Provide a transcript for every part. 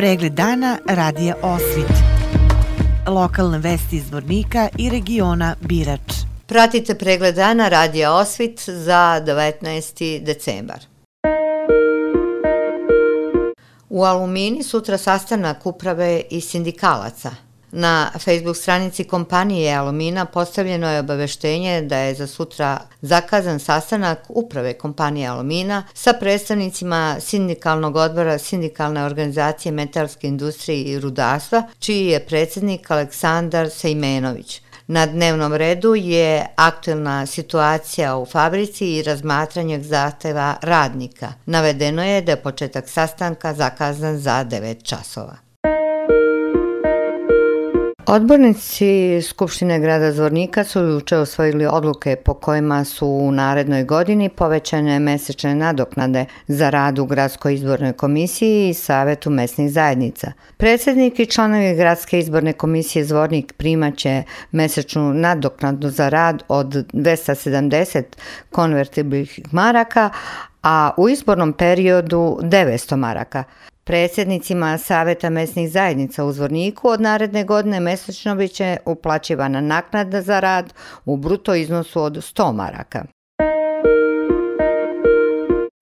Pregled dana radija Osvit. Lokalne vesti iz Vornika i regiona Birač. Pratite pregled dana radija Osvit za 19. decembar. U Alumini sutra sastanak uprave i sindikalaca. Na Facebook stranici kompanije Alumina postavljeno je obaveštenje da je za sutra zakazan sastanak uprave kompanije Alumina sa predstavnicima sindikalnog odbora Sindikalne organizacije metalske industrije i rudarstva, čiji je predsjednik Aleksandar Sejmenović. Na dnevnom redu je aktuelna situacija u fabrici i razmatranje zahteva radnika. Navedeno je da je početak sastanka zakazan za 9 časova. Odbornici Skupštine grada Zvornika su juče osvojili odluke po kojima su u narednoj godini povećane mesečne nadoknade za rad u Gradskoj izbornoj komisiji i Savetu mesnih zajednica. Predsednik i članovi Gradske izborne komisije Zvornik primaće mesečnu nadoknadu za rad od 270 konvertibilnih maraka, a u izbornom periodu 900 maraka. Predsjednicima Saveta mesnih zajednica u Zvorniku od naredne godine mesečno biće uplaćivana naknada za rad u bruto iznosu od 100 maraka.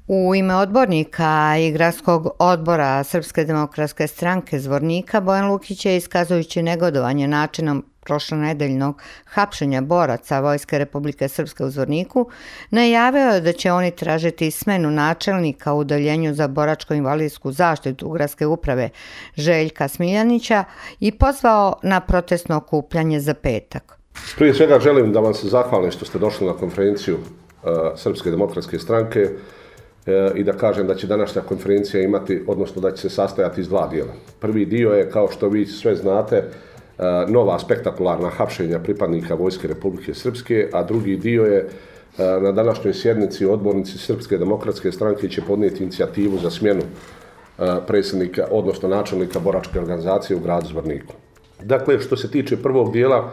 U ime odbornika i gradskog odbora Srpske demokratske stranke Zvornika Bojan Lukić je iskazujući negodovanje načinom prošlonedeljnog hapšenja boraca Vojske Republike Srpske u Zvorniku, najavio je da će oni tražiti smenu načelnika u udaljenju za boračko-invalidsku zaštitu Gradske uprave Željka Smiljanića i pozvao na protestno okupljanje za petak. Prije svega želim da vam se zahvalim što ste došli na konferenciju uh, Srpske demokratske stranke uh, i da kažem da će današnja konferencija imati, odnosno da će se sastojati iz dva dijela. Prvi dio je, kao što vi sve znate, E, nova spektakularna hapšenja pripadnika Vojske Republike Srpske, a drugi dio je e, na današnjoj sjednici odbornici Srpske demokratske stranke će podnijeti inicijativu za smjenu e, predsjednika, odnosno načelnika boračke organizacije u gradu Zvorniku. Dakle, što se tiče prvog dijela,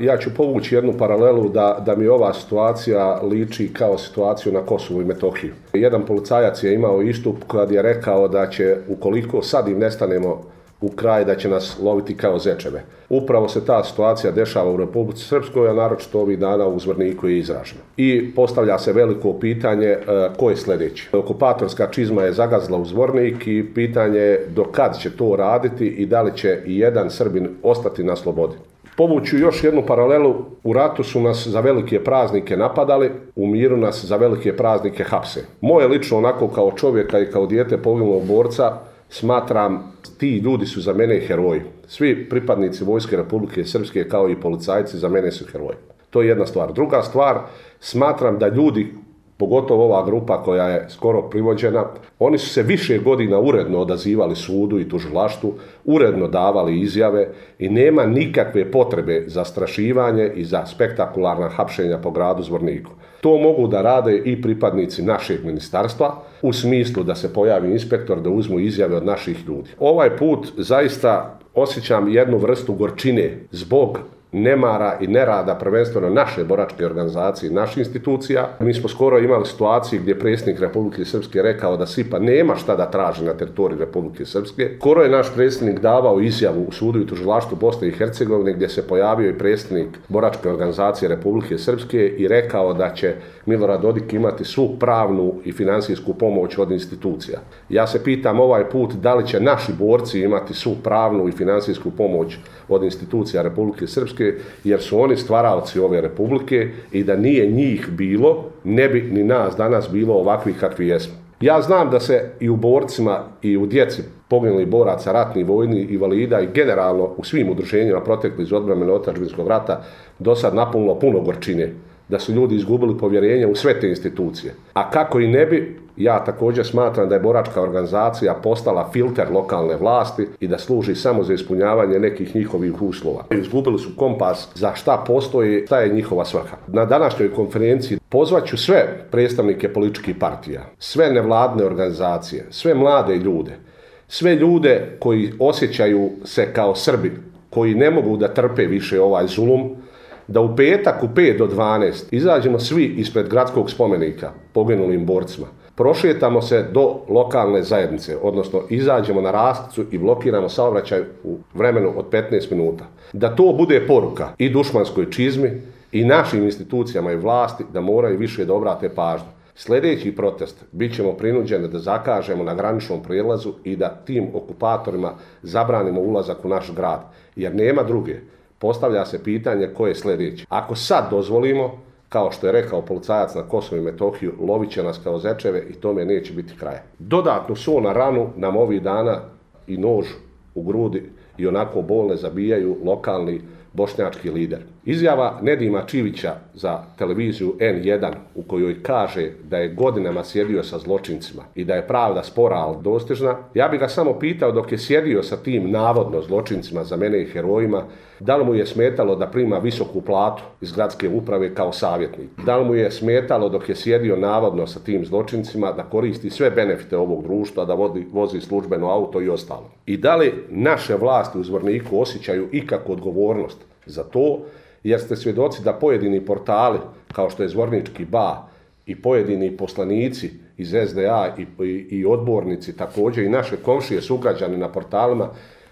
ja ću povući jednu paralelu da, da mi ova situacija liči kao situaciju na Kosovu i Metohiju. Jedan policajac je imao istup kad je rekao da će, ukoliko sad im nestanemo u kraj da će nas loviti kao zečeve. Upravo se ta situacija dešava u Republici Srpskoj, a naročito ovih dana u Zvrniku je izražena. I postavlja se veliko pitanje e, ko je sljedeći. Okupatorska čizma je zagazla u Zvornik i pitanje je do kad će to raditi i da li će i jedan Srbin ostati na slobodi. Povuću još jednu paralelu, u ratu su nas za velike praznike napadali, u miru nas za velike praznike hapse. Moje lično onako kao čovjeka i kao dijete poginulog borca, smatram ti ljudi su za mene heroji. Svi pripadnici Vojske Republike Srpske kao i policajci za mene su heroji. To je jedna stvar. Druga stvar, smatram da ljudi pogotovo ova grupa koja je skoro privođena, oni su se više godina uredno odazivali sudu i tužilaštu, uredno davali izjave i nema nikakve potrebe za strašivanje i za spektakularna hapšenja po gradu Zvorniku. To mogu da rade i pripadnici našeg ministarstva u smislu da se pojavi inspektor da uzmu izjave od naših ljudi. Ovaj put zaista osjećam jednu vrstu gorčine zbog nemara i nerada prvenstveno naše boračke organizacije, naših institucija. Mi smo skoro imali situaciju gdje predsjednik Republike Srpske rekao da SIPA nema šta da traži na teritoriji Republike Srpske. Skoro je naš predsjednik davao izjavu u sudu i tužilaštvu Bosne i Hercegovine gdje se pojavio i predsjednik boračke organizacije Republike Srpske i rekao da će Milorad Dodik imati svu pravnu i financijsku pomoć od institucija. Ja se pitam ovaj put da li će naši borci imati svu pravnu i financijsku pomoć od institucija Republike Srpske, jer su oni stvaralci ove Republike i da nije njih bilo, ne bi ni nas danas bilo ovakvih kakvi jesmo. Ja znam da se i u borcima i u djeci poginuli boraca, ratnih vojni, invalida i generalno u svim udruženjima protekli iz odbramene rata do sad napunilo puno gorčine da su ljudi izgubili povjerenje u sve te institucije. A kako i ne bi, ja također smatram da je boračka organizacija postala filter lokalne vlasti i da služi samo za ispunjavanje nekih njihovih uslova. Izgubili su kompas za šta postoji, šta je njihova svrha. Na današnjoj konferenciji pozvaću sve predstavnike političkih partija, sve nevladne organizacije, sve mlade ljude, sve ljude koji osjećaju se kao Srbi, koji ne mogu da trpe više ovaj zulum, da u petak u 5 do 12 izađemo svi ispred gradskog spomenika poginulim borcima. prošetamo se do lokalne zajednice, odnosno izađemo na rasticu i blokiramo saobraćaj u vremenu od 15 minuta. Da to bude poruka i dušmanskoj čizmi i našim institucijama i vlasti da moraju više da obrate pažnju. Sljedeći protest bit ćemo prinuđeni da zakažemo na graničnom prijelazu i da tim okupatorima zabranimo ulazak u naš grad, jer nema druge. Postavlja se pitanje ko je sljedeći. Ako sad dozvolimo, kao što je rekao policajac na Kosovo i Metohiju, lovit će nas kao zečeve i tome neće biti kraja. Dodatnu su na ranu nam ovih dana i nož u grudi i onako bolne zabijaju lokalni bošnjački lider. Izjava Nedima Čivića za televiziju N1 u kojoj kaže da je godinama sjedio sa zločincima i da je pravda spora, ali dostižna, ja bih ga samo pitao dok je sjedio sa tim navodno zločincima za mene i herojima, da li mu je smetalo da prima visoku platu iz gradske uprave kao savjetnik? Da li mu je smetalo dok je sjedio navodno sa tim zločincima da koristi sve benefite ovog društva, da vodi, vozi službeno auto i ostalo? I da li naše vlasti u Zvorniku osjećaju ikakvu odgovornost za to, jer ste svjedoci da pojedini portali, kao što je Zvornički ba i pojedini poslanici iz SDA i, i, i odbornici, također i naše komšije sugrađani na portalima,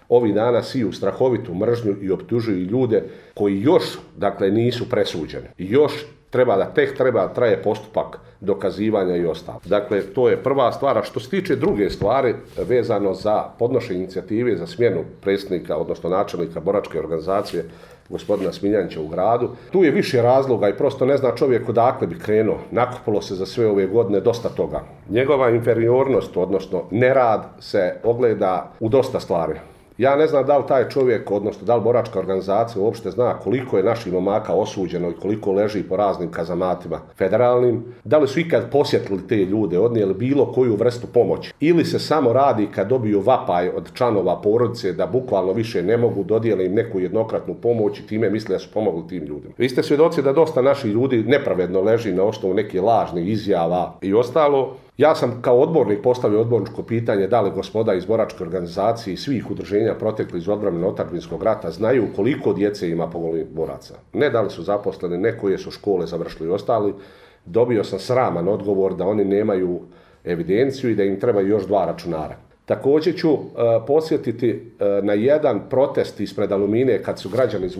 ovih dana siju strahovitu mržnju i optužuju ljude koji još, dakle, nisu presuđeni. Još treba da tek treba traje postupak dokazivanja i ostalo. Dakle, to je prva stvar. A što se tiče druge stvari vezano za podnošenje inicijative za smjenu predsjednika, odnosno načelnika boračke organizacije gospodina Smiljanića u gradu. Tu je više razloga i prosto ne zna čovjek odakle bi krenuo. Nakupilo se za sve ove godine dosta toga. Njegova inferiornost, odnosno nerad, se ogleda u dosta stvari. Ja ne znam da li taj čovjek, odnosno da li boračka organizacija uopšte zna koliko je naših momaka osuđeno i koliko leži po raznim kazamatima federalnim. Da li su ikad posjetili te ljude, odnijeli bilo koju vrstu pomoći. Ili se samo radi kad dobiju vapaj od članova porodice da bukvalno više ne mogu dodijeli im neku jednokratnu pomoć i time misle da su pomogli tim ljudima. Vi ste svjedoci da dosta naših ljudi nepravedno leži na osnovu nekih lažnih izjava i ostalo. Ja sam kao odbornik postavio odborničko pitanje da li gospoda iz boračke organizacije i svih udruženja protekli iz odbrane otadžbinskog rata znaju koliko djece ima pogolim boraca. Ne da li su zaposleni, ne koje su škole završili i ostali. Dobio sam sraman odgovor da oni nemaju evidenciju i da im treba još dva računara. Također ću uh, posjetiti uh, na jedan protest ispred Alumine kad su građani iz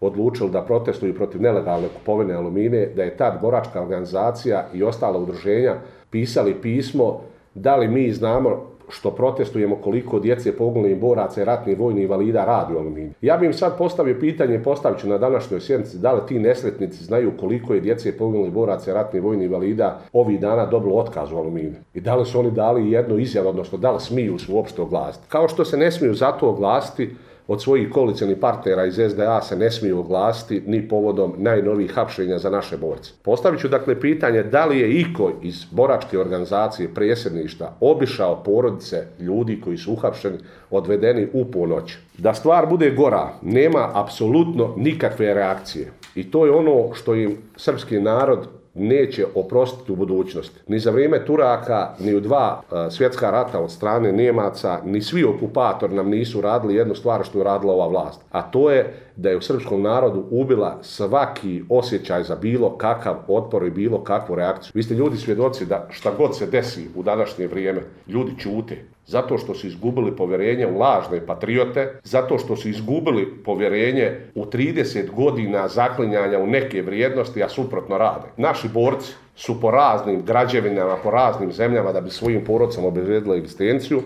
odlučili da protestuju protiv nelegalne kupovine alumine, da je tad boračka organizacija i ostala udruženja pisali pismo da li mi znamo što protestujemo koliko djece poginulih boraca i ratnih vojnih invalida radi u aluminiju. Ja bih im sad postavio pitanje, postavit ću na današnjoj sjednici, da li ti nesretnici znaju koliko je djece poginulih boraca i ratnih vojnih invalida ovih dana dobilo otkaz u aluminiju. I da li su oni dali jednu izjavu, odnosno da li smiju se uopšte oglasiti. Kao što se ne smiju zato oglasiti od svojih koalicijnih partnera iz SDA se ne smiju oglasiti ni povodom najnovijih hapšenja za naše borce. Postavit ću dakle pitanje da li je iko iz boračke organizacije prijesedništa obišao porodice ljudi koji su uhapšeni, odvedeni u ponoć. Da stvar bude gora, nema apsolutno nikakve reakcije. I to je ono što im srpski narod neće oprostiti u budućnosti. Ni za vrijeme Turaka, ni u dva uh, svjetska rata od strane Njemaca, ni svi okupatori nam nisu radili jednu stvar što je radila ova vlast. A to je da je u srpskom narodu ubila svaki osjećaj za bilo kakav otpor i bilo kakvu reakciju. Vi ste ljudi svjedoci da šta god se desi u današnje vrijeme, ljudi ćute. Zato što su izgubili povjerenje u lažne patriote, zato što su izgubili povjerenje u 30 godina zaklinjanja u neke vrijednosti, a suprotno rade. Naši borci su po raznim građevinama, po raznim zemljama da bi svojim porodcama obezredili egzistenciju,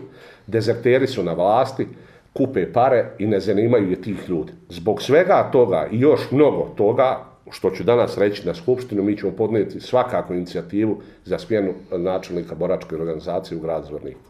dezerteri su na vlasti, kupe pare i ne zanimaju je tih ljudi. Zbog svega toga i još mnogo toga, što ću danas reći na Skupštinu, mi ćemo podnijeti svakako inicijativu za smjenu načelnika boračke organizacije u gradu Zvorniku.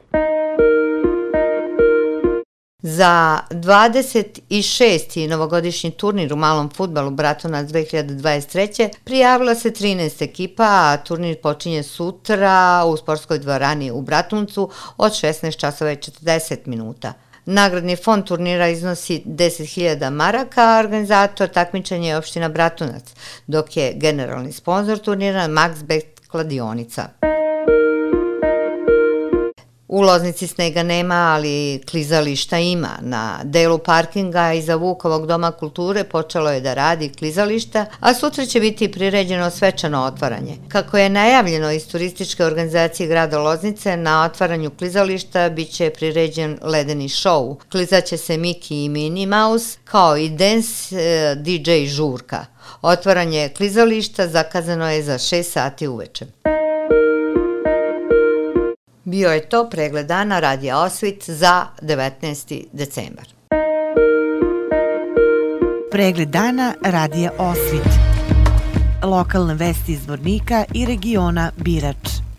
Za 26. novogodišnji turnir u malom futbalu Bratunac 2023. prijavila se 13 ekipa, a turnir počinje sutra u sportskoj dvorani u Bratuncu od 16 časova i 40 minuta. Nagradni fond turnira iznosi 10.000 maraka, a organizator takmičenja je opština Bratunac, dok je generalni sponsor turnira Maxbet kladionica. U Loznici snega nema, ali klizališta ima. Na delu parkinga iza Vukovog doma kulture počelo je da radi klizališta, a sutra će biti priređeno svečano otvaranje. Kako je najavljeno iz turističke organizacije grada Loznice, na otvaranju klizališta biće priređen ledeni show. Klizaće se Miki i Minnie Mouse, kao i dance eh, DJ žurka. Otvaranje klizališta zakazano je za 6 sati uveče. Bio je to pregled dana Radija Osvit za 19. decembar. Pregled dana Radija Osvit. Lokalne vesti iz Vornika i regiona Birač.